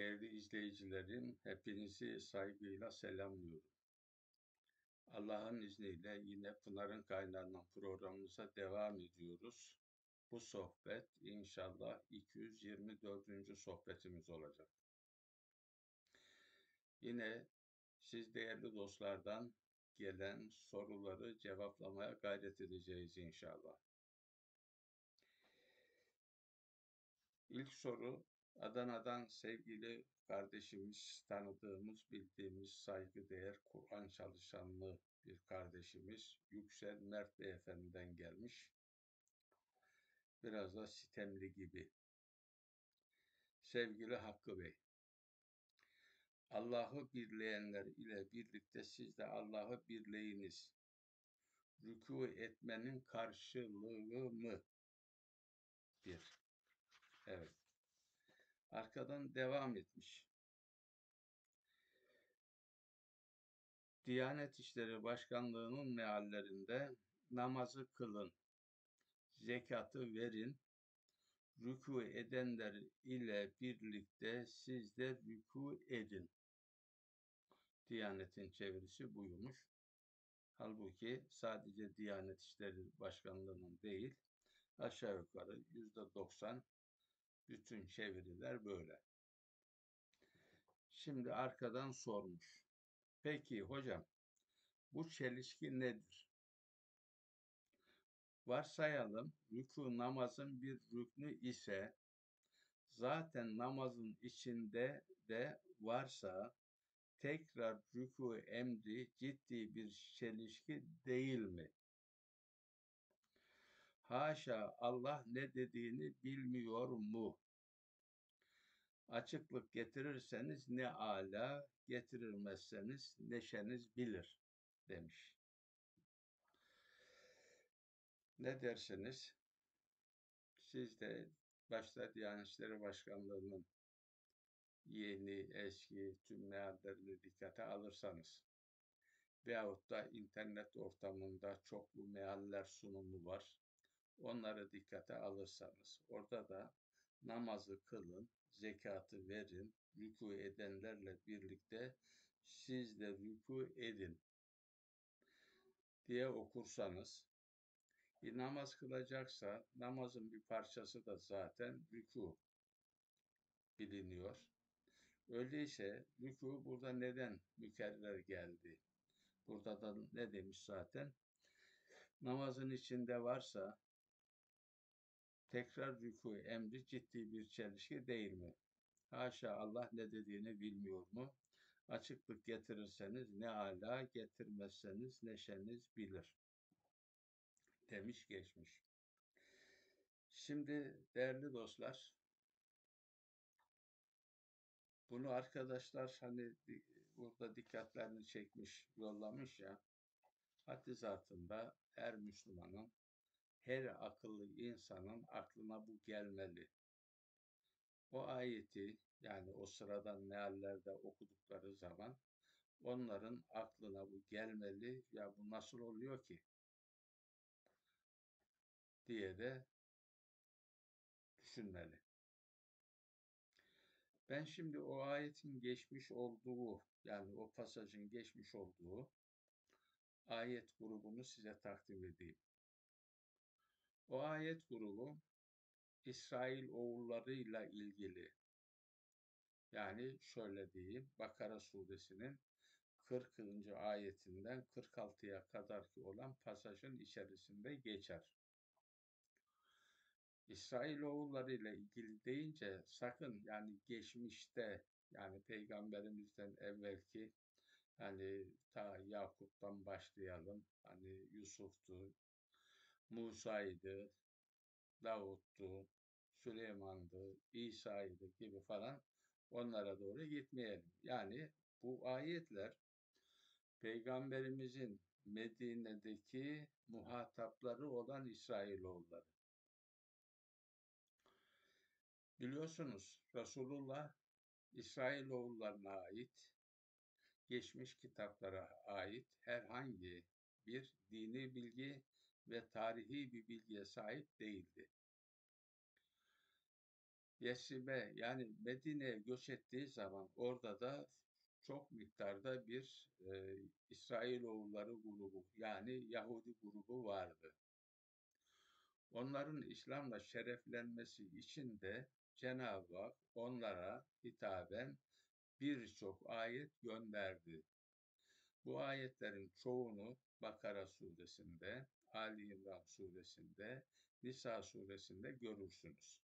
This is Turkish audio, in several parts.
Değerli izleyicilerim, hepinizi saygıyla selamlıyorum. Allah'ın izniyle yine Pınar'ın kaynağından programımıza devam ediyoruz. Bu sohbet inşallah 224. sohbetimiz olacak. Yine siz değerli dostlardan gelen soruları cevaplamaya gayret edeceğiz inşallah. İlk soru Adana'dan sevgili kardeşimiz, tanıdığımız, bildiğimiz saygıdeğer Kur'an çalışanlı bir kardeşimiz Yüksel Mert Beyefendi'den gelmiş. Biraz da sitemli gibi. Sevgili Hakkı Bey, Allah'ı birleyenler ile birlikte siz de Allah'ı birleyiniz. Rükû etmenin karşılığı mı? Bir. Evet. Arkadan devam etmiş. Diyanet İşleri Başkanlığı'nın meallerinde namazı kılın, zekatı verin, rükû edenler ile birlikte siz de rükû edin. Diyanet'in çevirisi buymuş. Halbuki sadece Diyanet İşleri Başkanlığı'nın değil, aşağı yukarı yüzde doksan bütün çeviriler böyle. Şimdi arkadan sormuş. Peki hocam bu çelişki nedir? Varsayalım rükû namazın bir rüknü ise zaten namazın içinde de varsa tekrar rükû emri ciddi bir çelişki değil mi? Haşa Allah ne dediğini bilmiyor mu? Açıklık getirirseniz ne ala, getirilmezseniz neşeniz bilir demiş. Ne dersiniz? Siz de başta Diyanet İşleri Başkanlığı'nın yeni, eski tüm meallerini dikkate alırsanız veyahut da internet ortamında çoklu mealler sunumu var. Onları dikkate alırsanız orada da namazı kılın, zekatı verin, rükû edenlerle birlikte siz de rükû edin diye okursanız bir namaz kılacaksa namazın bir parçası da zaten rükû biliniyor. Öyleyse rükû burada neden mükerrer geldi? Burada da ne demiş zaten? Namazın içinde varsa tekrar rükû emri ciddi bir çelişki değil mi? Haşa Allah ne dediğini bilmiyor mu? Açıklık getirirseniz ne ala, getirmezseniz neşeniz bilir. Demiş geçmiş. Şimdi değerli dostlar, bunu arkadaşlar hani burada dikkatlerini çekmiş, yollamış ya, haddi zatında her Müslümanın her akıllı insanın aklına bu gelmeli. O ayeti yani o sıradan meallerde okudukları zaman onların aklına bu gelmeli. Ya bu nasıl oluyor ki? diye de düşünmeli. Ben şimdi o ayetin geçmiş olduğu yani o pasajın geçmiş olduğu ayet grubunu size takdim edeyim. O ayet grubu İsrail oğullarıyla ilgili yani şöyle diyeyim Bakara suresinin 40. ayetinden 46'ya kadar ki olan pasajın içerisinde geçer. İsrail oğullarıyla ilgili deyince sakın yani geçmişte yani peygamberimizden evvelki hani ta Yakup'tan başlayalım hani Yusuf'tu, Musa'ydı, Davut'tu, Süleyman'dı, İsa'ydı gibi falan onlara doğru gitmeyelim. Yani bu ayetler Peygamberimizin Medine'deki muhatapları olan İsrailoğulları. Biliyorsunuz Resulullah İsrailoğullarına ait geçmiş kitaplara ait herhangi bir dini bilgi ve tarihi bir bilgiye sahip değildi. Yesrib'e yani Medine'ye göç ettiği zaman orada da çok miktarda bir e, İsrailoğulları grubu yani Yahudi grubu vardı. Onların İslam'la şereflenmesi için de Cenab-ı Hak onlara hitaben birçok ayet gönderdi. Bu ayetlerin çoğunu Bakara suresinde, Ali İmran suresinde, Nisa suresinde görürsünüz.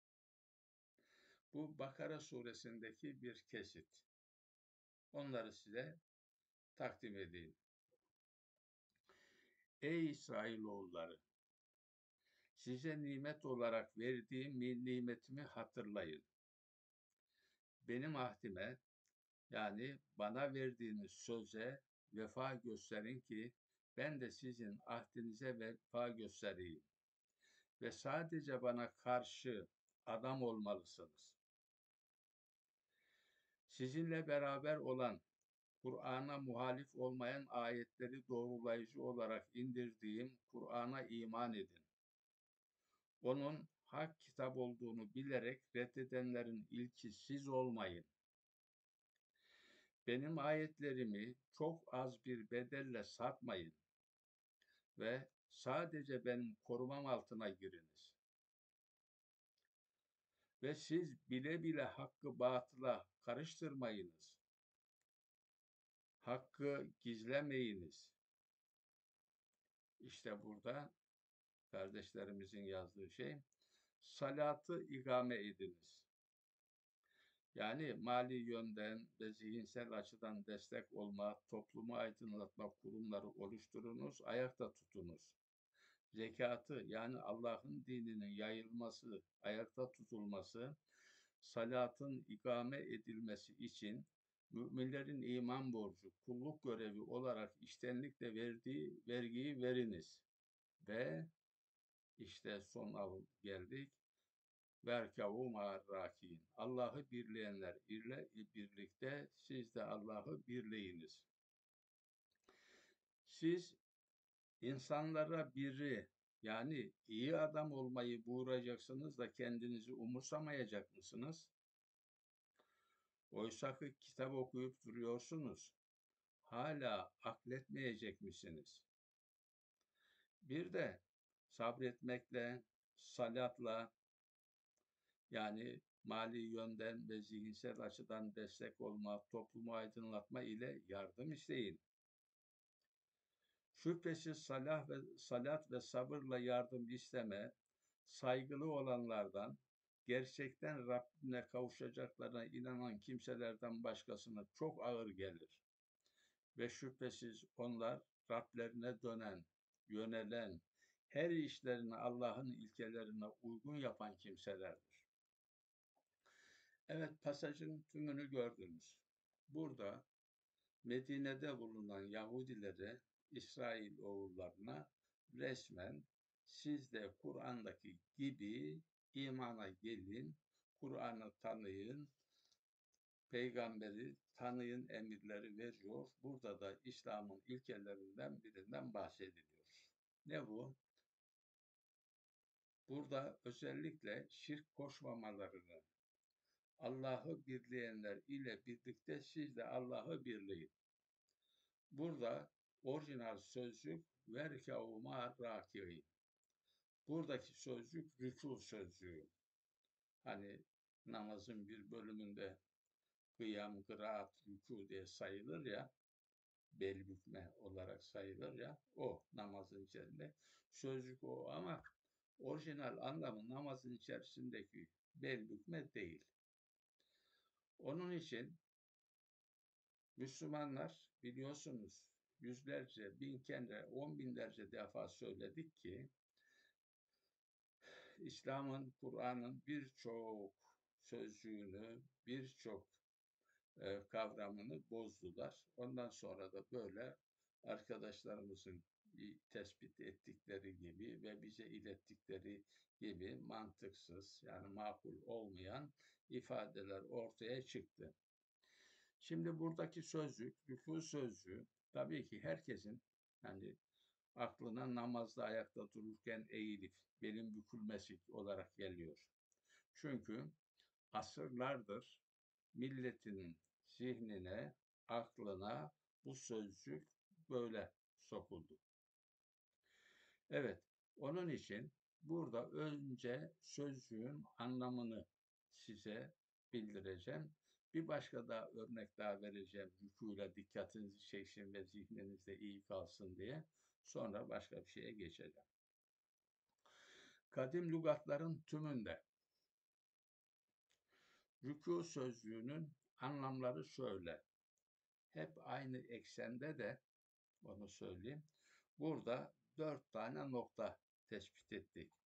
Bu Bakara suresindeki bir kesit. Onları size takdim edeyim. Ey İsrailoğulları! Size nimet olarak verdiğim nimetimi hatırlayın. Benim ahdime yani bana verdiğiniz söze vefa gösterin ki ben de sizin ahdinize vefa göstereyim. Ve sadece bana karşı adam olmalısınız. Sizinle beraber olan, Kur'an'a muhalif olmayan ayetleri doğrulayıcı olarak indirdiğim Kur'an'a iman edin. Onun hak kitap olduğunu bilerek reddedenlerin ilki siz olmayın. Benim ayetlerimi çok az bir bedelle satmayın ve sadece benim korumam altına giriniz. Ve siz bile bile hakkı batıla karıştırmayınız. Hakkı gizlemeyiniz. İşte burada kardeşlerimizin yazdığı şey salatı ikame ediniz. Yani mali yönden ve zihinsel açıdan destek olma, toplumu aydınlatma kurumları oluşturunuz, ayakta tutunuz. Zekatı yani Allah'ın dininin yayılması, ayakta tutulması, salatın ikame edilmesi için müminlerin iman borcu, kulluk görevi olarak iştenlikle verdiği vergiyi veriniz. Ve işte son av geldik. Verkavu ma'arrakin. Allah'ı birleyenler ile birlikte siz de Allah'ı birleyiniz. Siz insanlara biri yani iyi adam olmayı buğrayacaksınız da kendinizi umursamayacak mısınız? Oysa ki kitap okuyup duruyorsunuz. Hala akletmeyecek misiniz? Bir de sabretmekle, salatla, yani mali yönden ve zihinsel açıdan destek olma, toplumu aydınlatma ile yardım isteyin. Şüphesiz salah ve salat ve sabırla yardım isteme, saygılı olanlardan, gerçekten Rabbine kavuşacaklarına inanan kimselerden başkasına çok ağır gelir. Ve şüphesiz onlar Rablerine dönen, yönelen, her işlerini Allah'ın ilkelerine uygun yapan kimselerdir. Evet pasajın tümünü gördünüz. Burada Medine'de bulunan Yahudilere, İsrail oğullarına resmen siz de Kur'an'daki gibi imana gelin, Kur'an'ı tanıyın, peygamberi tanıyın emirleri veriyor. Burada da İslam'ın ilkelerinden birinden bahsediliyor. Ne bu? Burada özellikle şirk koşmamalarını, Allah'ı birleyenler ile birlikte siz de Allah'ı birleyin. Burada orijinal sözcük verkâ'u ma'ar-râki'in. Buradaki sözcük rükû sözcüğü. Hani namazın bir bölümünde kıyam, kıraat, rükû diye sayılır ya, bel bükme olarak sayılır ya, o namazın içerisinde. Sözcük o ama orijinal anlamı namazın içerisindeki bel bükme değil. Onun için Müslümanlar biliyorsunuz yüzlerce, bin kere, on binlerce defa söyledik ki İslam'ın, Kur'an'ın birçok sözcüğünü, birçok e, kavramını bozdular. Ondan sonra da böyle arkadaşlarımızın tespit ettikleri gibi ve bize ilettikleri gibi mantıksız yani makul olmayan ifadeler ortaya çıktı. Şimdi buradaki sözcük, rükû sözcüğü tabii ki herkesin yani aklına namazda ayakta dururken eğilip belin bükülmesi olarak geliyor. Çünkü asırlardır milletin zihnine, aklına bu sözcük böyle sokuldu. Evet, onun için burada önce sözcüğün anlamını size bildireceğim. Bir başka daha örnek daha vereceğim. Rükûyla dikkatinizi çeksin ve zihninizde iyi kalsın diye. Sonra başka bir şeye geçeceğim. Kadim lügatların tümünde rükû sözcüğünün anlamları şöyle. Hep aynı eksende de onu söyleyeyim. Burada dört tane nokta tespit ettik.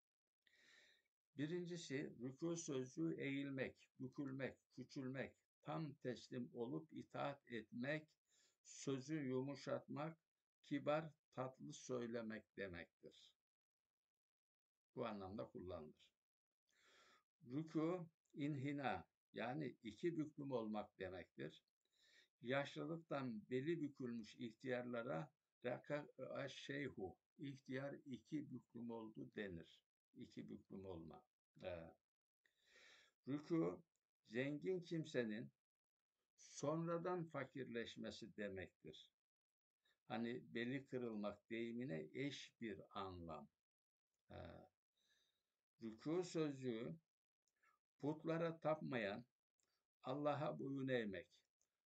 Birincisi rükû sözcüğü eğilmek, bükülmek, küçülmek, tam teslim olup itaat etmek, sözü yumuşatmak, kibar, tatlı söylemek demektir. Bu anlamda kullanılır. Rükû, inhina yani iki büklüm olmak demektir. Yaşlılıktan beli bükülmüş ihtiyarlara raka şeyhu, ihtiyar iki büklüm oldu denir. İki büklüm olma. Ee, rükû, zengin kimsenin sonradan fakirleşmesi demektir. Hani beli kırılmak deyimine eş bir anlam. Ee, rükû sözcüğü putlara tapmayan, Allah'a boyun eğmek,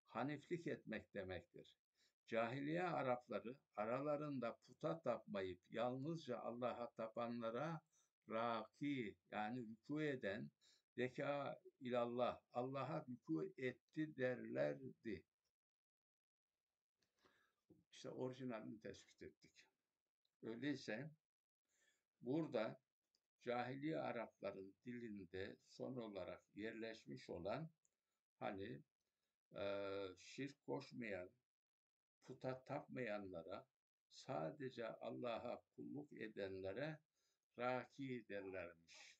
haniflik etmek demektir. Cahiliye Arapları aralarında puta tapmayıp yalnızca Allah'a tapanlara raki yani rükû eden Zeka ilallah, Allah'a rükû etti derlerdi. İşte orijinalini tespit ettik. Öyleyse burada cahiliye Arapların dilinde son olarak yerleşmiş olan hani e, şirk koşmayan, puta tapmayanlara, sadece Allah'a kulluk edenlere raki derlermiş.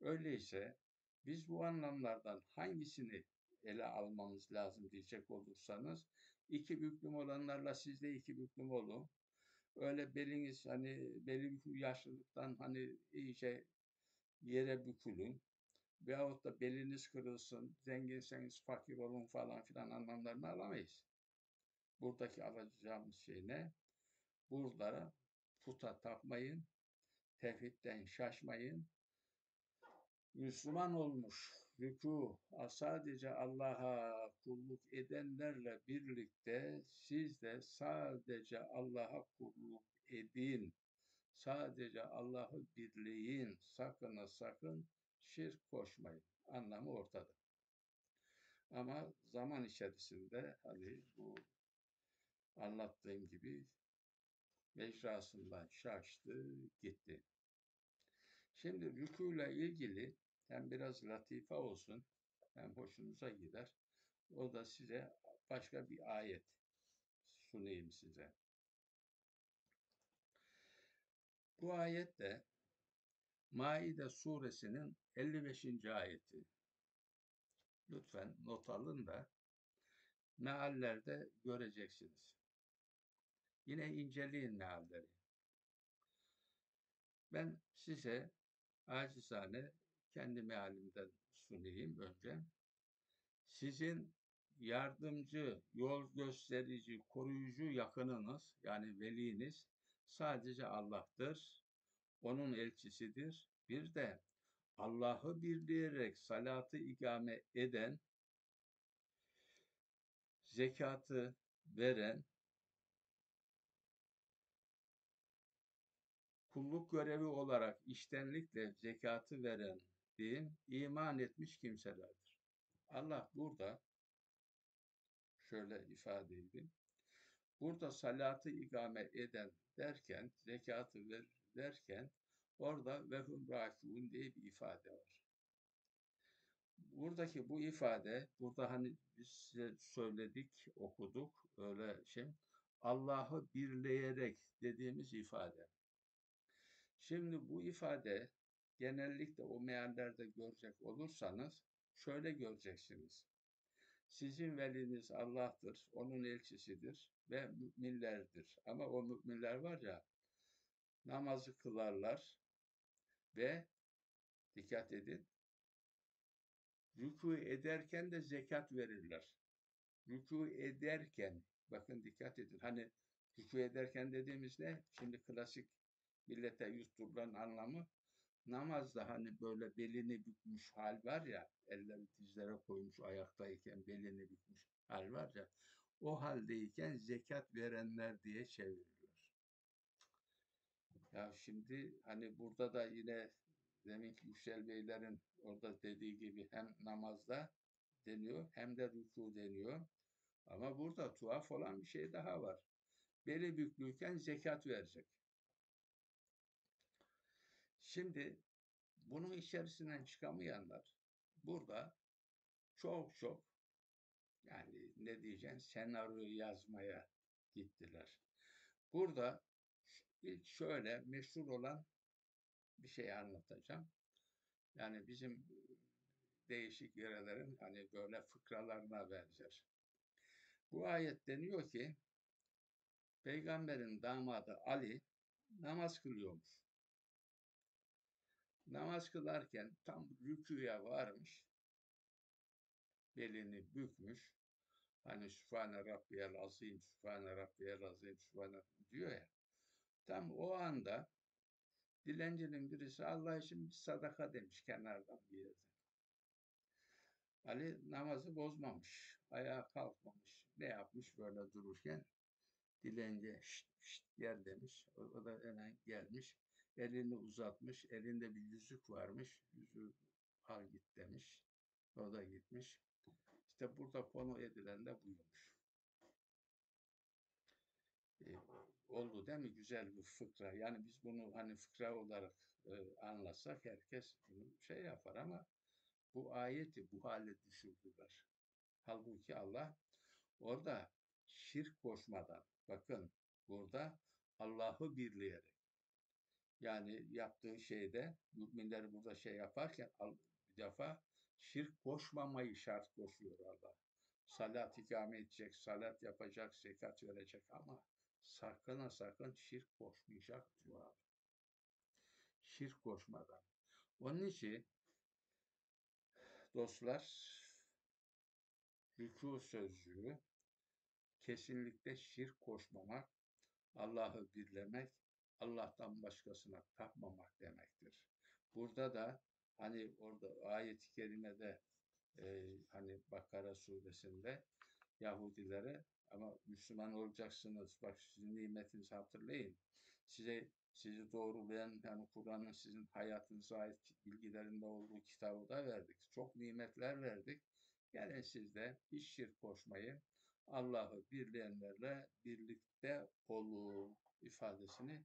Öyleyse biz bu anlamlardan hangisini ele almamız lazım diyecek olursanız iki büklüm olanlarla siz de iki büklüm olun. Öyle beliniz hani beli yaşlılıktan hani iyice yere bükülün. Veyahut da beliniz kırılsın, zenginseniz fakir olun falan filan anlamlarını alamayız. Buradaki alacağımız şey ne? Burada puta tapmayın, tevhidden şaşmayın, Müslüman olmuş, rükû, sadece Allah'a kulluk edenlerle birlikte siz de sadece Allah'a kulluk edin. Sadece Allah'ı birleyin. Sakın sakın şirk koşmayın. Anlamı ortada. Ama zaman içerisinde hani bu anlattığım gibi mecrasından şaştı, gitti. Şimdi rükûyla ilgili hem biraz latife olsun hem hoşunuza gider. O da size başka bir ayet sunayım size. Bu ayet de Maide suresinin 55. ayeti. Lütfen not alın da meallerde göreceksiniz. Yine inceleyin mealleri. Ben size acizane kendi mealimden sunayım önce. Sizin yardımcı, yol gösterici, koruyucu yakınınız yani veliniz sadece Allah'tır. Onun elçisidir. Bir de Allah'ı birleyerek salatı ikame eden, zekatı veren, kulluk görevi olarak iştenlikle zekatı veren din iman etmiş kimselerdir. Allah burada şöyle ifade edeyim. Burada salatı ikame eden derken, zekatı ver derken orada vehum rakiun diye bir ifade var. Buradaki bu ifade, burada hani biz size söyledik, okuduk, öyle şey, Allah'ı birleyerek dediğimiz ifade. Şimdi bu ifade genellikle o meallerde görecek olursanız şöyle göreceksiniz. Sizin veliniz Allah'tır, onun elçisidir ve müminlerdir. Ama o müminler var ya, namazı kılarlar ve dikkat edin, Rükû ederken de zekat verirler. Rükû ederken, bakın dikkat edin. Hani rükû ederken dediğimiz ne? Şimdi klasik millete yutturulan anlamı namazda hani böyle belini bükmüş hal var ya, elleri dizlere koymuş ayaktayken belini bükmüş hal var ya, o haldeyken zekat verenler diye çevirilir. Ya şimdi hani burada da yine deminki Yüksel Beylerin orada dediği gibi hem namazda deniyor hem de rükû deniyor. Ama burada tuhaf olan bir şey daha var. Beli büklüyken zekat verecek. Şimdi bunun içerisinden çıkamayanlar burada çok çok yani ne diyeceğim senaryo yazmaya gittiler. Burada ilk şöyle meşhur olan bir şey anlatacağım. Yani bizim değişik yörelerin hani böyle fıkralarına benzer. Bu ayet deniyor ki Peygamberin damadı Ali namaz kılıyormuş. Namaz kılarken tam rüküye varmış. Belini bükmüş. Hani Sübhane Rabbiyel Azim, Sübhane Rabbiyel Azim, Sübhane diyor ya. Tam o anda dilencinin birisi Allah için bir sadaka demiş kenardan bir yerden. Ali namazı bozmamış, ayağa kalkmamış. Ne yapmış böyle dururken? Dilence şşt şşt gel demiş. O, o da hemen gelmiş. Elini uzatmış. Elinde bir yüzük varmış. Yüzüğü al git demiş. O da gitmiş. İşte burada konu edilen de buymuş. Ee, oldu değil mi? Güzel bir fıkra. Yani biz bunu hani fıkra olarak e, anlasak herkes bunu şey yapar ama bu ayeti bu hale düşürdüler. Halbuki Allah orada şirk koşmadan bakın burada Allah'ı birleyerek yani yaptığı şeyde müminler burada şey yaparken bir defa şirk koşmamayı şart koşuyor Allah. Salat ikame edecek, salat yapacak, zekat verecek ama sakın sakın şirk koşmayacak diyor abi. Şirk koşmadan. Onun için dostlar rükû sözcüğü kesinlikle şirk koşmamak, Allah'ı birlemek, Allah'tan başkasına tapmamak demektir. Burada da hani orada ayet-i kerimede e, hani Bakara suresinde Yahudilere ama Müslüman olacaksınız. Bak sizin nimetinizi hatırlayın. Size sizi doğrulayan yani Kur'an'ın sizin hayatınıza ait bilgilerinde olduğu kitabı da verdik. Çok nimetler verdik. Yani siz de hiç şirk koşmayın. Allah'ı birleyenlerle birlikte olun ifadesini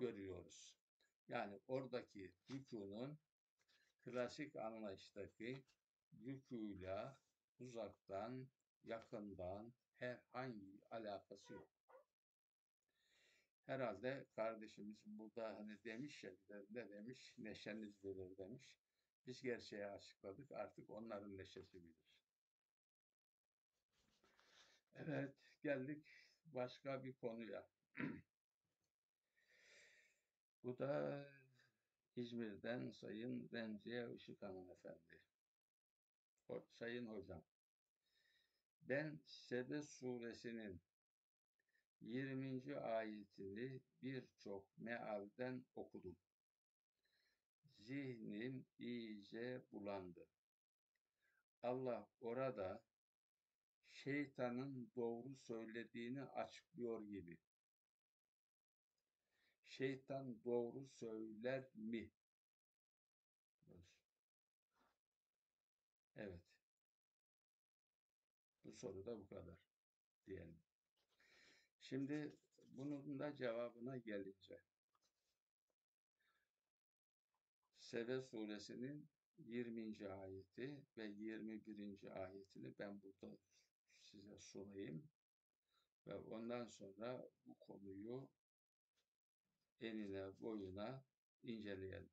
görüyoruz. Yani oradaki rükunun klasik anlayıştaki rükuyla uzaktan, yakından herhangi alakası yok. Herhalde kardeşimiz burada hani demiş ya ne demiş neşeniz verir demiş. Biz gerçeği açıkladık artık onların neşesi bilir. Evet geldik başka bir konuya. Bu da İzmir'den Sayın Remziye Işık Hanımefendi. O, sayın Hocam, ben Sebe suresinin 20. ayetini birçok mealden okudum. Zihnim iyice bulandı. Allah orada şeytanın doğru söylediğini açıklıyor gibi. Şeytan doğru söyler mi? Evet. Bu soru da bu kadar diyelim. Şimdi bunun da cevabına gelince. Sebe suresinin 20. ayeti ve 21. ayetini ben burada size sunayım. Ve ondan sonra bu konuyu enine boyuna inceleyelim.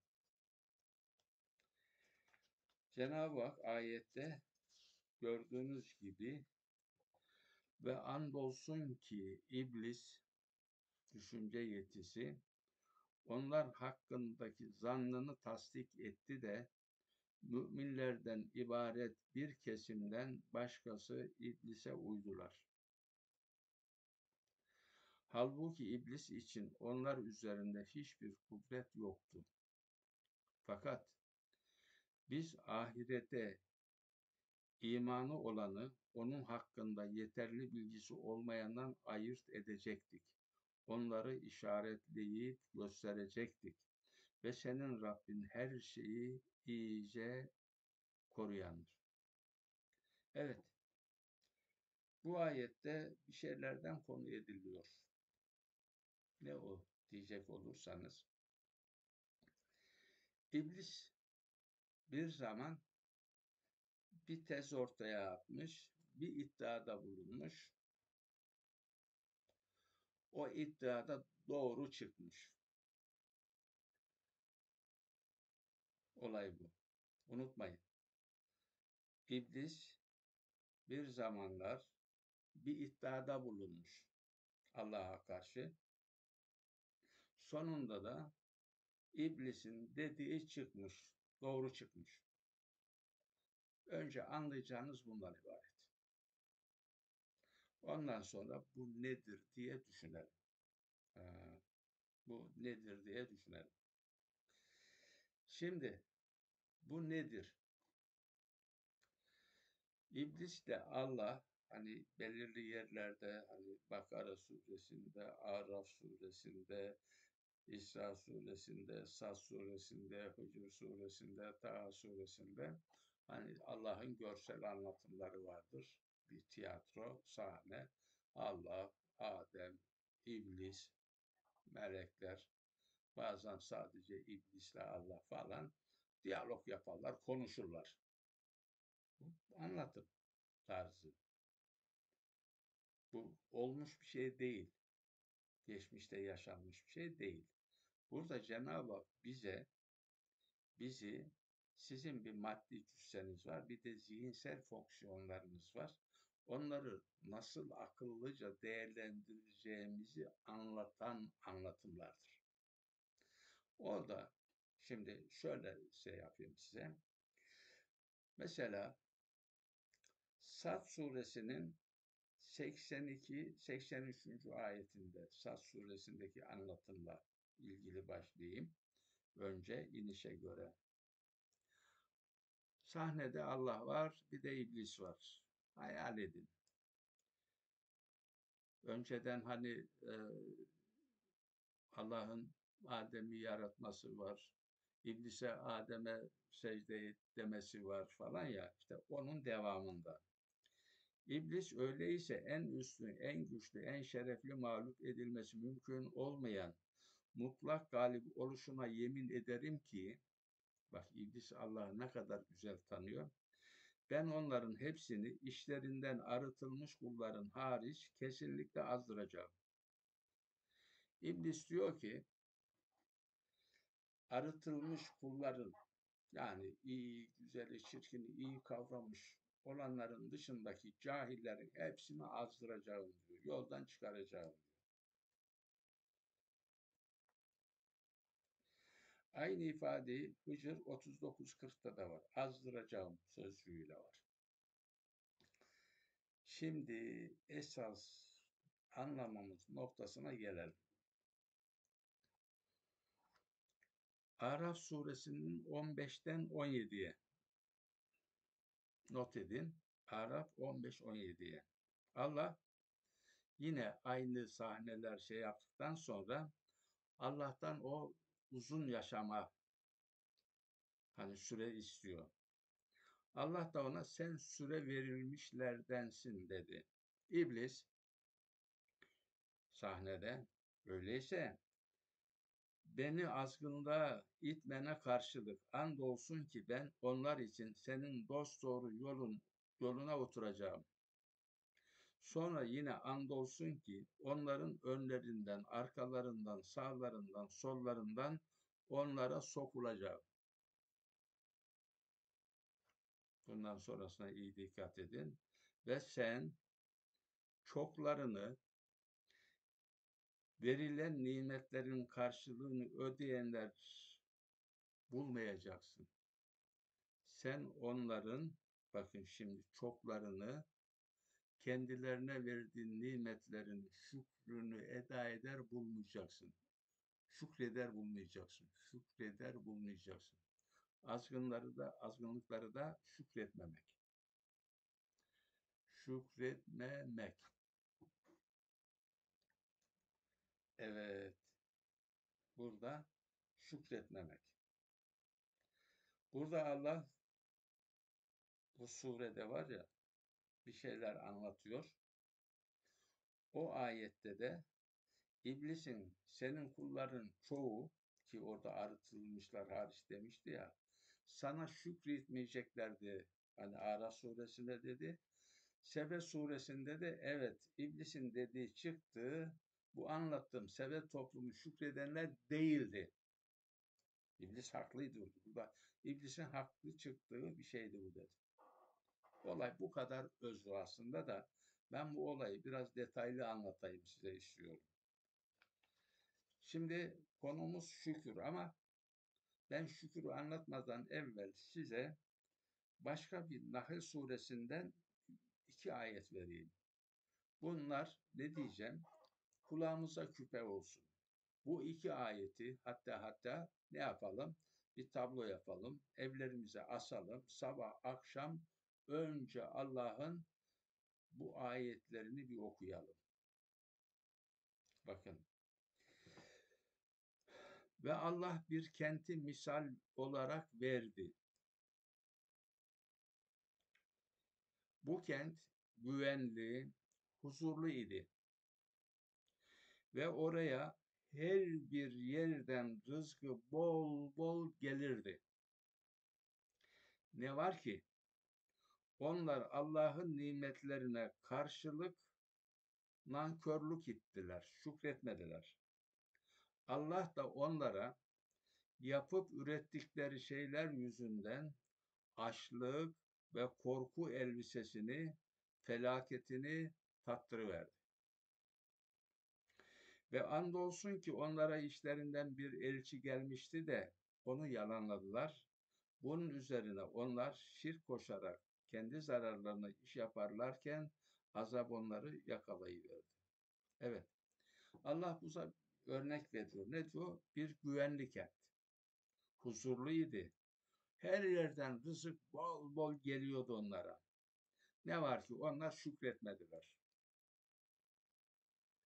Cenab-ı Hak ayette gördüğünüz gibi ve andolsun ki iblis düşünce yetisi onlar hakkındaki zannını tasdik etti de müminlerden ibaret bir kesimden başkası iblise uydular. Halbuki iblis için onlar üzerinde hiçbir kudret yoktu. Fakat biz ahirete imanı olanı onun hakkında yeterli bilgisi olmayandan ayırt edecektik. Onları işaretleyip gösterecektik. Ve senin Rabbin her şeyi iyice koruyandır. Evet. Bu ayette bir şeylerden konu ediliyor. Ne o diyecek olursanız. İblis bir zaman bir tez ortaya atmış, bir iddiada bulunmuş. O iddiada doğru çıkmış. Olay bu. Unutmayın. İblis bir zamanlar bir iddiada bulunmuş Allah'a karşı. Sonunda da iblisin dediği çıkmış, doğru çıkmış. Önce anlayacağınız bundan ibaret. Ondan sonra bu nedir diye düşünelim. Ee, bu nedir diye düşünelim. Şimdi bu nedir? İblis de Allah hani belirli yerlerde hani Bakara suresinde, Araf suresinde, İsra suresinde, Sas suresinde, Hıcr suresinde, Taha suresinde hani Allah'ın görsel anlatımları vardır. Bir tiyatro, sahne, Allah, Adem, İblis, melekler, bazen sadece iblisle Allah falan diyalog yaparlar, konuşurlar. Anlatım tarzı. Bu olmuş bir şey değil. Geçmişte yaşanmış bir şey değil. Burada Cenab-ı Hak bize bizi sizin bir maddi cüsseniz var, bir de zihinsel fonksiyonlarınız var. Onları nasıl akıllıca değerlendireceğimizi anlatan anlatımlardır. Orada şimdi şöyle şey yapayım size. Mesela Sad suresinin 82-83. ayetinde Sad suresindeki anlatımla ilgili başlayayım. Önce inişe göre. Sahnede Allah var, bir de iblis var. Hayal edin. Önceden hani e, Allah'ın Adem'i yaratması var. İblise Adem'e secde demesi var falan ya. işte onun devamında. İblis öyleyse en üstün, en güçlü, en şerefli mağlup edilmesi mümkün olmayan mutlak galip oluşuna yemin ederim ki bak iblis Allah'ı ne kadar güzel tanıyor. Ben onların hepsini işlerinden arıtılmış kulların hariç kesinlikle azdıracağım. İblis diyor ki arıtılmış kulların yani iyi, güzeli, çirkini iyi kavramış olanların dışındaki cahillerin hepsini azdıracağım diyor. Yoldan çıkaracağım Aynı ifadeyi Hıcır 39.40'da da var. Azdıracağım sözcüğüyle var. Şimdi esas anlamamız noktasına gelelim. Araf suresinin 15'ten 17'ye not edin. Araf 15-17'ye. Allah yine aynı sahneler şey yaptıktan sonra Allah'tan o uzun yaşama hani süre istiyor. Allah da ona sen süre verilmişlerdensin dedi. İblis sahnede öyleyse beni azgında itmene karşılık andolsun ki ben onlar için senin dost doğru yolun yoluna oturacağım. Sonra yine andolsun ki onların önlerinden, arkalarından, sağlarından, sollarından onlara sokulacağım. Bundan sonrasına iyi dikkat edin. Ve sen çoklarını verilen nimetlerin karşılığını ödeyenler bulmayacaksın. sen onların bakın şimdi çoklarını kendilerine verdiğin nimetlerin şükrünü eda eder bulmayacaksın. Şükreder bulmayacaksın. Şükreder bulmayacaksın. Azgınları da azgınlıkları da şükretmemek. Şükretmemek. Evet. Burada şükretmemek. Burada Allah bu surede var ya bir şeyler anlatıyor. O ayette de iblisin senin kulların çoğu ki orada arıtılmışlar hariç demişti ya sana şükretmeyeceklerdi. Hani Araf suresinde dedi. Sebe suresinde de evet iblisin dediği çıktı. Bu anlattığım Sebe toplumu şükredenler değildi. İblis haklıydı. Burada iblisin haklı çıktığı bir şeydi bu dedi. Olay bu kadar özlü aslında da ben bu olayı biraz detaylı anlatayım size istiyorum. Şimdi konumuz şükür ama ben şükürü anlatmadan evvel size başka bir Nahl suresinden iki ayet vereyim. Bunlar ne diyeceğim? Kulağımıza küpe olsun. Bu iki ayeti hatta hatta ne yapalım? Bir tablo yapalım. Evlerimize asalım. Sabah akşam önce Allah'ın bu ayetlerini bir okuyalım. Bakın. Ve Allah bir kenti misal olarak verdi. Bu kent güvenli, huzurlu idi. Ve oraya her bir yerden rızkı bol bol gelirdi. Ne var ki onlar Allah'ın nimetlerine karşılık nankörlük ettiler, şükretmediler. Allah da onlara yapıp ürettikleri şeyler yüzünden açlık ve korku elbisesini, felaketini tattırıverdi. Ve andolsun ki onlara işlerinden bir elçi gelmişti de onu yalanladılar. Bunun üzerine onlar şirk koşarak kendi zararlarına iş yaparlarken azap onları yakalayıverdi. Evet. Allah bu örnek veriyor. Ne diyor? Bir güvenli kent. Huzurluydu. Her yerden rızık bol bol geliyordu onlara. Ne var ki onlar şükretmediler.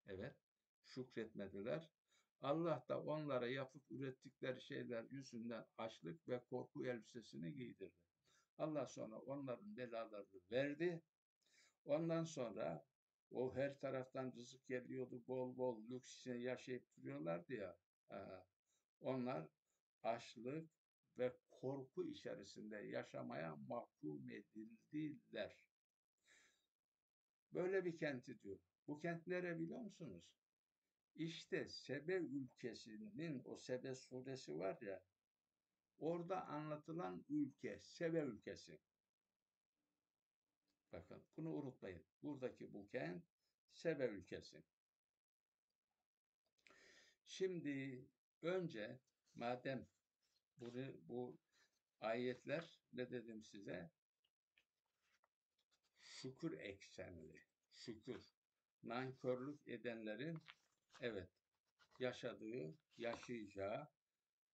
Evet, şükretmediler. Allah da onlara yapıp ürettikleri şeyler yüzünden açlık ve korku elbisesini giydirdi. Allah sonra onların belalarını verdi. Ondan sonra o her taraftan rızık geliyordu, bol bol lüks içinde yaşayıp duruyorlardı ya. Onlar açlık ve korku içerisinde yaşamaya mahkum edildiler. Böyle bir kenti diyor. Bu kent nere biliyor musunuz? İşte Sebe ülkesinin o Sebe suresi var ya orada anlatılan ülke Sebe ülkesi. Bakın bunu unutmayın. Buradaki bu kent Sebe ülkesi. Şimdi önce madem bu, bu ayetler ne dedim size? Şükür eksenli. Şükür. Nankörlük edenlerin evet yaşadığı, yaşayacağı,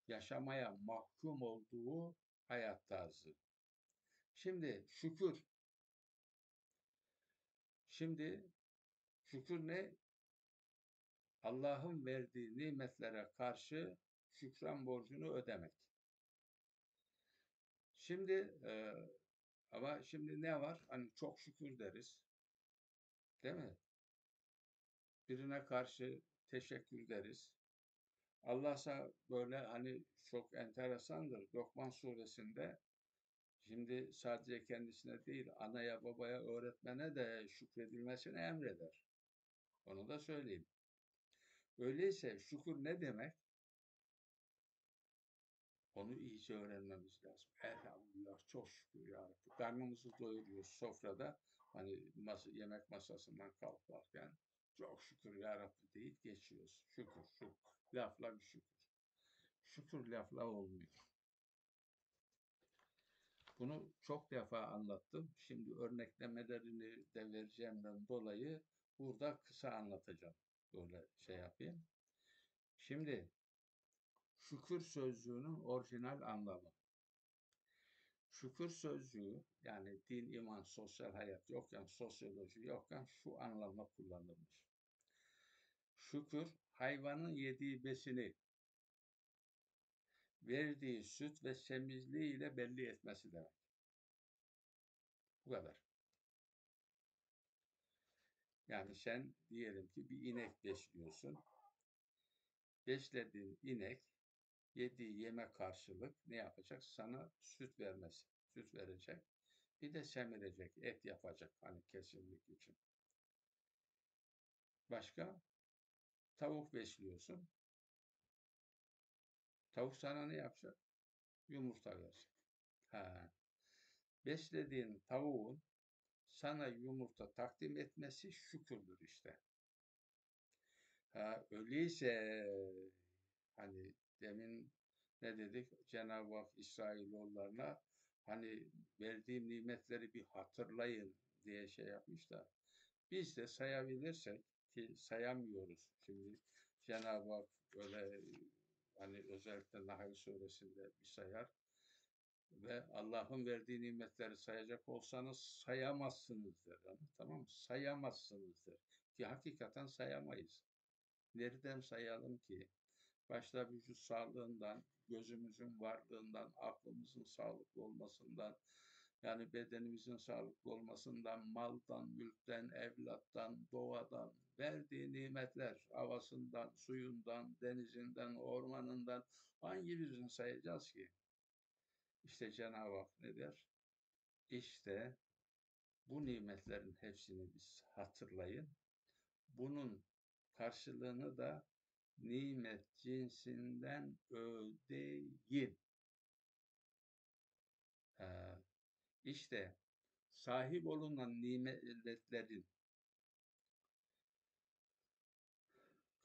yaşamaya mahkum olduğu hayat tarzı. Şimdi şükür. Şimdi şükür ne? Allah'ın verdiği nimetlere karşı şükran borcunu ödemek. Şimdi e, ama şimdi ne var? Hani çok şükür deriz. Değil mi? Birine karşı teşekkür deriz. Allah'sa böyle hani çok enteresandır. Lokman suresinde şimdi sadece kendisine değil anaya babaya öğretmene de şükredilmesini emreder. Onu da söyleyeyim. Öyleyse şükür ne demek? Onu iyice öğrenmemiz lazım. Elhamdülillah çok şükür ya Rabbi. Karnımızı doyuruyoruz sofrada. Hani masa, yemek masasından kalkarken çok şükür ya Rabbi deyip geçiyoruz. Şükür, şükür. Lafla bir şükür. Şükür lafla olmuyor. Bunu çok defa anlattım. Şimdi örneklemelerini de vereceğimden dolayı burada kısa anlatacağım. Böyle şey yapayım. Şimdi şükür sözcüğünün orijinal anlamı. Şükür sözcüğü yani din, iman, sosyal hayat yokken, sosyoloji yokken şu anlamda kullanılmış. Şükür hayvanın yediği besini verdiği süt ve semizliği ile belli etmesi demek. Bu kadar. Yani sen diyelim ki bir inek besliyorsun. Beslediğin inek yediği yeme karşılık ne yapacak? Sana süt vermesi. Süt verecek. Bir de semirecek, et yapacak hani kesinlik için. Başka? Tavuk besliyorsun. Tavuk sana ne yapacak? Yumurta verecek. Ha. Beslediğin tavuğun sana yumurta takdim etmesi şükürdür işte. Ha, öyleyse hani demin ne dedik? Cenab-ı Hak İsrailoğullarına hani verdiğim nimetleri bir hatırlayın diye şey yapmış da biz de sayabilirsek ki sayamıyoruz. Şimdi Cenab-ı Hak böyle hani özellikle Nahl suresinde bir sayar ve Allah'ın verdiği nimetleri sayacak olsanız sayamazsınızdır. Yani, tamam mı? Sayamazsınızdır. Ki hakikaten sayamayız. Nereden sayalım ki? Başta vücut sağlığından, gözümüzün varlığından, aklımızın sağlıklı olmasından, yani bedenimizin sağlıklı olmasından, maldan, mülkten, evlattan, doğadan, verdiği nimetler, havasından, suyundan, denizinden, ormanından hangi birini sayacağız ki? İşte Cenab-ı Hak ne der? İşte bu nimetlerin hepsini biz hatırlayın. Bunun karşılığını da nimet cinsinden ödeyin. Ee, işte sahip olunan nimetlerin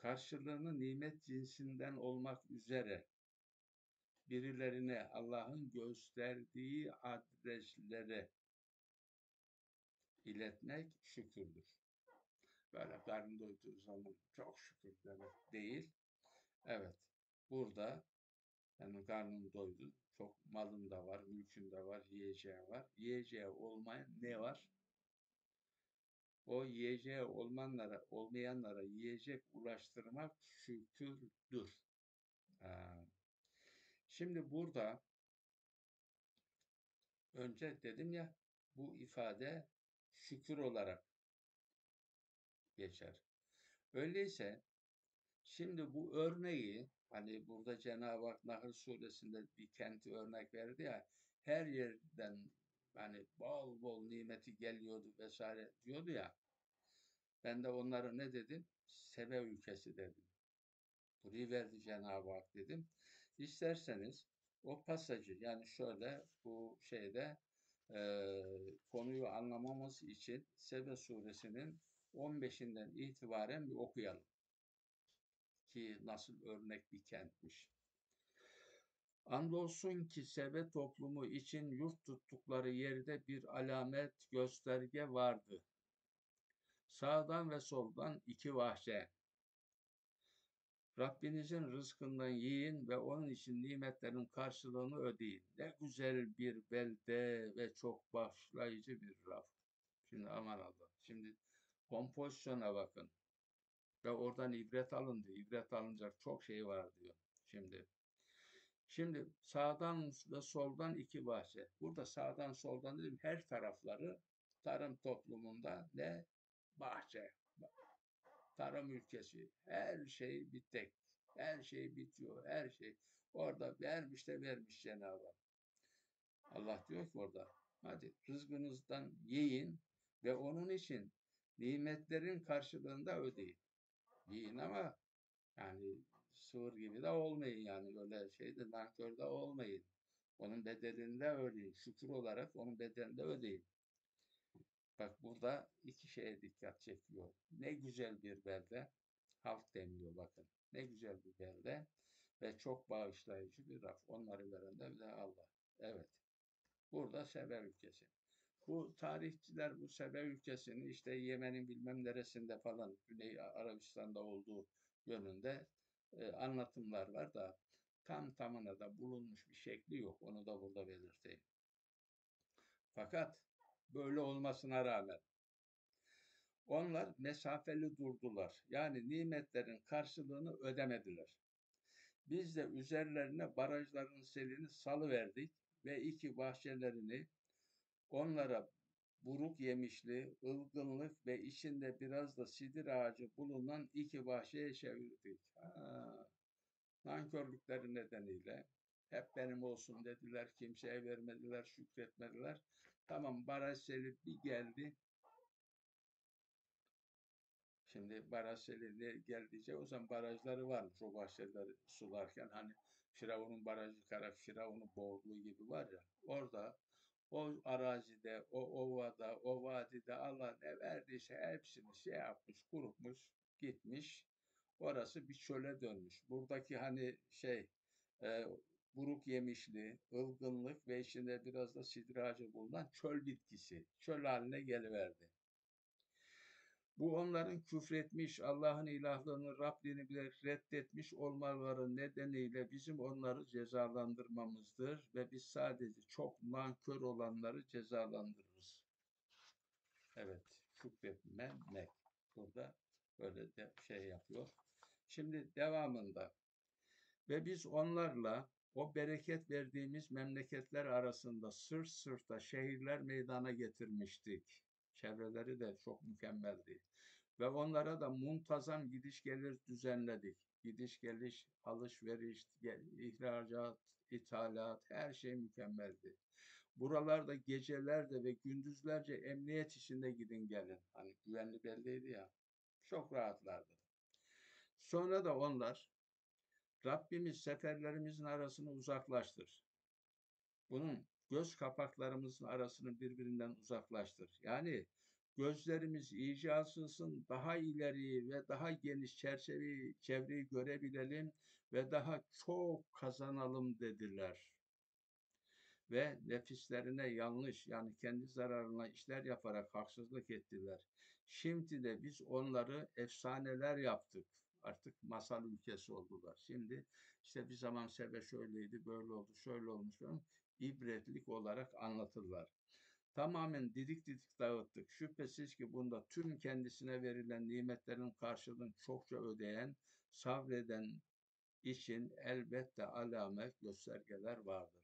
karşılığını nimet cinsinden olmak üzere birilerine Allah'ın gösterdiği adreslere iletmek şükürdür. Böyle karnı doyduğu zaman çok şükür demek değil. Evet, burada yani karnım doydu, çok malım da var, mülküm de var, yiyeceği var. Yiyeceği olmayan ne var? O yiyeceği olmanlara, olmayanlara yiyecek ulaştırmak şükürdür. Şimdi burada önce dedim ya bu ifade şükür olarak geçer. Öyleyse şimdi bu örneği hani burada Cenab-ı Hak Nahl suresinde bir kenti örnek verdi ya her yerden hani bol bol nimeti geliyordu vesaire diyordu ya ben de onlara ne dedim? Sebe ülkesi dedim. Burayı verdi Cenab-ı Hak dedim. İsterseniz o pasajı yani şöyle bu şeyde e, konuyu anlamamız için Sebe suresinin 15'inden itibaren bir okuyalım. Ki nasıl örnek bir kentmiş. Andolsun ki Sebe toplumu için yurt tuttukları yerde bir alamet gösterge vardı. Sağdan ve soldan iki vahşe, Rabbinizin rızkından yiyin ve onun için nimetlerin karşılığını ödeyin. Ne güzel bir belde ve çok başlayıcı bir raf. Şimdi aman Allah. Şimdi kompozisyona bakın. Ve oradan ibret alın diyor. İbret alınacak çok şey var diyor. Şimdi Şimdi sağdan ve soldan iki bahçe. Burada sağdan soldan dedim her tarafları tarım toplumunda ne? Bahçe tarım ülkesi. Her şey bir tek. Her şey bitiyor. Her şey. Orada vermiş de vermiş Cenab-ı Hak. Allah diyor ki orada hadi rızkınızdan yiyin ve onun için nimetlerin karşılığında ödeyin. Yiyin ama yani sığır gibi de olmayın yani öyle şeyde nankör olmayın. Onun bedelinde ödeyin. Şükür olarak onun bedelinde ödeyin. Bak burada iki şeye dikkat çekiyor. Ne güzel bir belde. Halk deniliyor bakın. Ne güzel bir belde ve çok bağışlayıcı bir raf. Onları veren de Allah. Evet. Burada Sebe ülkesi. Bu tarihçiler bu Sebe ülkesini işte Yemen'in bilmem neresinde falan Güney Arabistan'da olduğu yönünde anlatımlar var da tam tamına da bulunmuş bir şekli yok. Onu da burada belirteyim. Fakat böyle olmasına rağmen onlar mesafeli durdular. Yani nimetlerin karşılığını ödemediler. Biz de üzerlerine barajların selini salıverdik ve iki bahçelerini onlara buruk yemişli, ılgınlık ve içinde biraz da sidir ağacı bulunan iki bahçeye çevirdik. Ha, nankörlükleri nedeniyle hep benim olsun dediler, kimseye vermediler, şükretmediler. Tamam baraj seli bir geldi, Şimdi baraj seli geldiyse o zaman barajları varmış o bahçeleri sularken hani Firavun'un barajı yıkarak Firavun'un boğduğu gibi var ya orada o arazide, o ovada, o vadide Allah ne verdiyse hepsini şey yapmış, kurutmuş, gitmiş. Orası bir çöle dönmüş. Buradaki hani şey e, buruk yemişli, ılgınlık ve içinde biraz da sidracı bulunan çöl bitkisi. Çöl haline geliverdi. Bu onların küfretmiş, Allah'ın ilahlığını, Rabbini bile reddetmiş olmaları nedeniyle bizim onları cezalandırmamızdır ve biz sadece çok nankör olanları cezalandırırız. Evet, şükretmemek. Burada böyle de şey yapıyor. Şimdi devamında ve biz onlarla o bereket verdiğimiz memleketler arasında sırt sırta şehirler meydana getirmiştik. Çevreleri de çok mükemmeldi. Ve onlara da muntazam gidiş gelir düzenledik. Gidiş geliş, alışveriş, ihracat, ithalat her şey mükemmeldi. Buralarda gecelerde ve gündüzlerce emniyet içinde gidin gelin. Hani güvenli belliydi ya. Çok rahatlardı. Sonra da onlar Rabbimiz seferlerimizin arasını uzaklaştır. Bunun göz kapaklarımızın arasını birbirinden uzaklaştır. Yani gözlerimiz iyice açılsın, daha ileri ve daha geniş çerçeveyi, çevreyi görebilelim ve daha çok kazanalım dediler. Ve nefislerine yanlış yani kendi zararına işler yaparak haksızlık ettiler. Şimdi de biz onları efsaneler yaptık. Artık masal ülkesi oldular. Şimdi işte bir zaman Sebe şöyleydi, böyle oldu, şöyle olmuş ibretlik olarak anlatırlar. Tamamen didik didik dağıttık. Şüphesiz ki bunda tüm kendisine verilen nimetlerin karşılığını çokça ödeyen, sabreden için elbette alamet göstergeler vardır.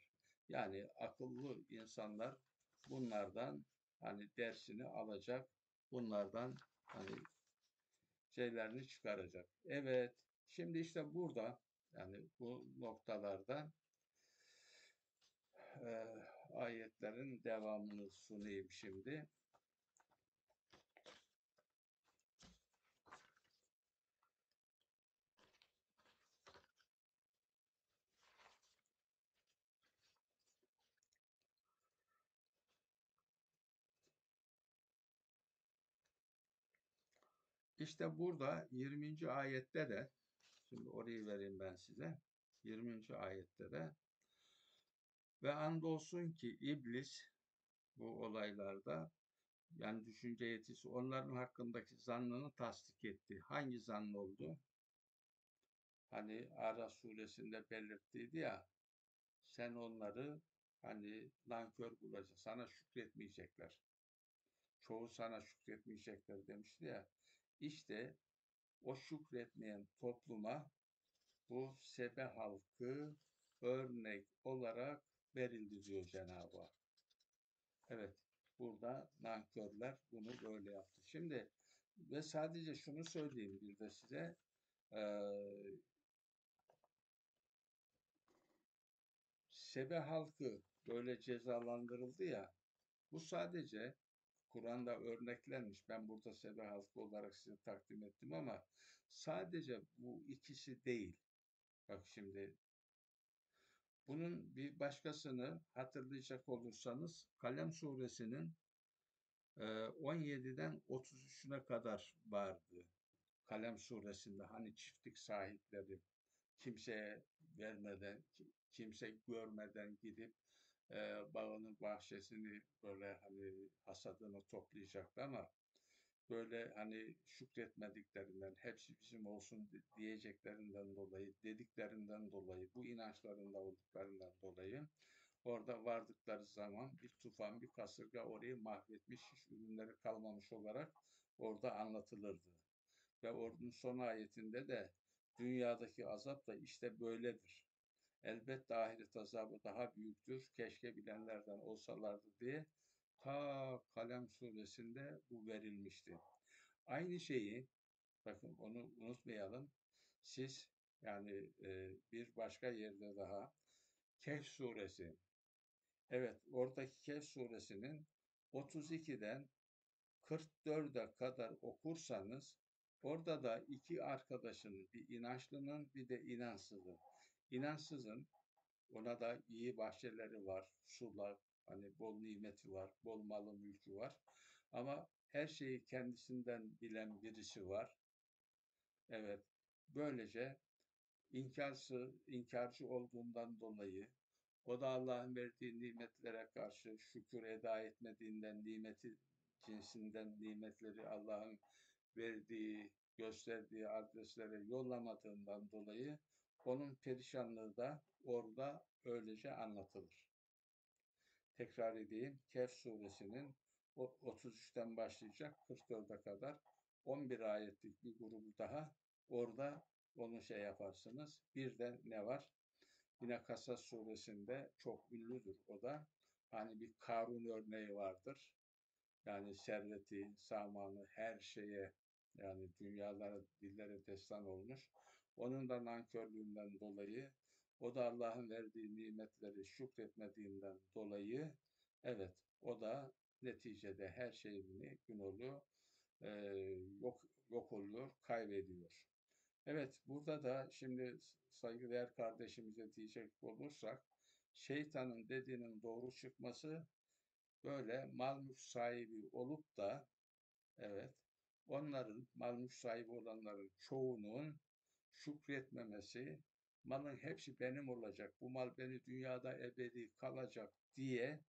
Yani akıllı insanlar bunlardan hani dersini alacak, bunlardan hani şeylerini çıkaracak. Evet, şimdi işte burada yani bu noktalarda e, ayetlerin devamını sunayım şimdi. İşte burada 20. ayette de şimdi orayı vereyim ben size. 20. ayette de ve andolsun ki iblis bu olaylarda yani düşünce yetisi onların hakkındaki zannını tasdik etti. Hangi zan oldu? Hani Araf suresinde belirttiydi ya sen onları hani nankör bulacak, sana şükretmeyecekler. Çoğu sana şükretmeyecekler demişti ya. İşte o şükretmeyen topluma bu Sebe halkı örnek olarak verildi diyor Cenab-ı Hak. Evet, burada nankörler bunu böyle yaptı. Şimdi ve sadece şunu söyleyeyim bir de size. Ee, Sebe halkı böyle cezalandırıldı ya, bu sadece Kur'an'da örneklenmiş. Ben burada Sebe halkı olarak size takdim ettim ama sadece bu ikisi değil. Bak şimdi bunun bir başkasını hatırlayacak olursanız Kalem suresinin 17'den e, 33'üne kadar vardı. Kalem suresinde hani çiftlik sahipleri kimseye vermeden, kimse görmeden gidip e, bağını, bahçesini böyle hani hasadını toplayacaktı ama böyle hani şükretmediklerinden, hepsi bizim olsun di- diyeceklerinden dolayı, dediklerinden dolayı, bu inançlarında olduklarından dolayı orada vardıkları zaman bir tufan, bir kasırga orayı mahvetmiş, hiç ürünleri kalmamış olarak orada anlatılırdı. Ve ordunun son ayetinde de dünyadaki azap da işte böyledir. Elbette ahiret azabı daha büyüktür. Keşke bilenlerden olsalardı diye ta Kalem suresinde bu verilmişti. Aynı şeyi bakın onu unutmayalım. Siz yani e, bir başka yerde daha Kehf suresi evet oradaki Kehf suresinin 32'den 44'e kadar okursanız orada da iki arkadaşın bir inançlının bir de inançsızın. İnançsızın ona da iyi bahçeleri var, sular, hani bol nimeti var, bol malı mülkü var. Ama her şeyi kendisinden bilen birisi var. Evet, böylece inkarsı, inkarcı olduğundan dolayı o da Allah'ın verdiği nimetlere karşı şükür eda etmediğinden, nimeti cinsinden nimetleri Allah'ın verdiği, gösterdiği adreslere yollamadığından dolayı onun perişanlığı da orada öylece anlatılır. Tekrar edeyim. Kehf suresinin 33'ten başlayacak 44'e kadar 11 ayetlik bir grubu daha orada onu şey yaparsınız. Bir de ne var? Yine Kasas suresinde çok ünlüdür o da. Hani bir Karun örneği vardır. Yani serveti, samanı, her şeye yani dünyalara, dillere destan olmuş. Onun da nankörlüğünden dolayı o da Allah'ın verdiği nimetleri şükretmediğinden dolayı evet o da neticede her şeyini gün oluyor e, yok yok oluyor, kaybediyor. Evet burada da şimdi saygıdeğer kardeşimize diyecek olursak şeytanın dediğinin doğru çıkması böyle mal mülk sahibi olup da evet onların mal mülk sahibi olanların çoğunun şükretmemesi malın hepsi benim olacak bu mal beni dünyada ebedi kalacak diye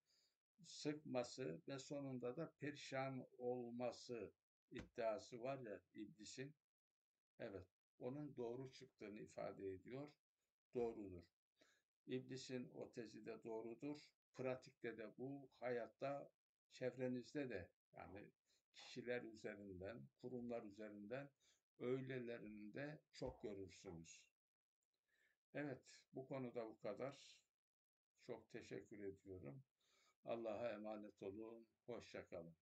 sıkması ve sonunda da perişan olması iddiası var ya iblisin evet onun doğru çıktığını ifade ediyor doğrudur. İblisin o tezi de doğrudur. Pratikte de bu, hayatta, çevrenizde de yani kişiler üzerinden, kurumlar üzerinden öylelerini de çok görürsünüz. Evet, bu konuda bu kadar. Çok teşekkür ediyorum. Allah'a emanet olun. Hoşça kalın.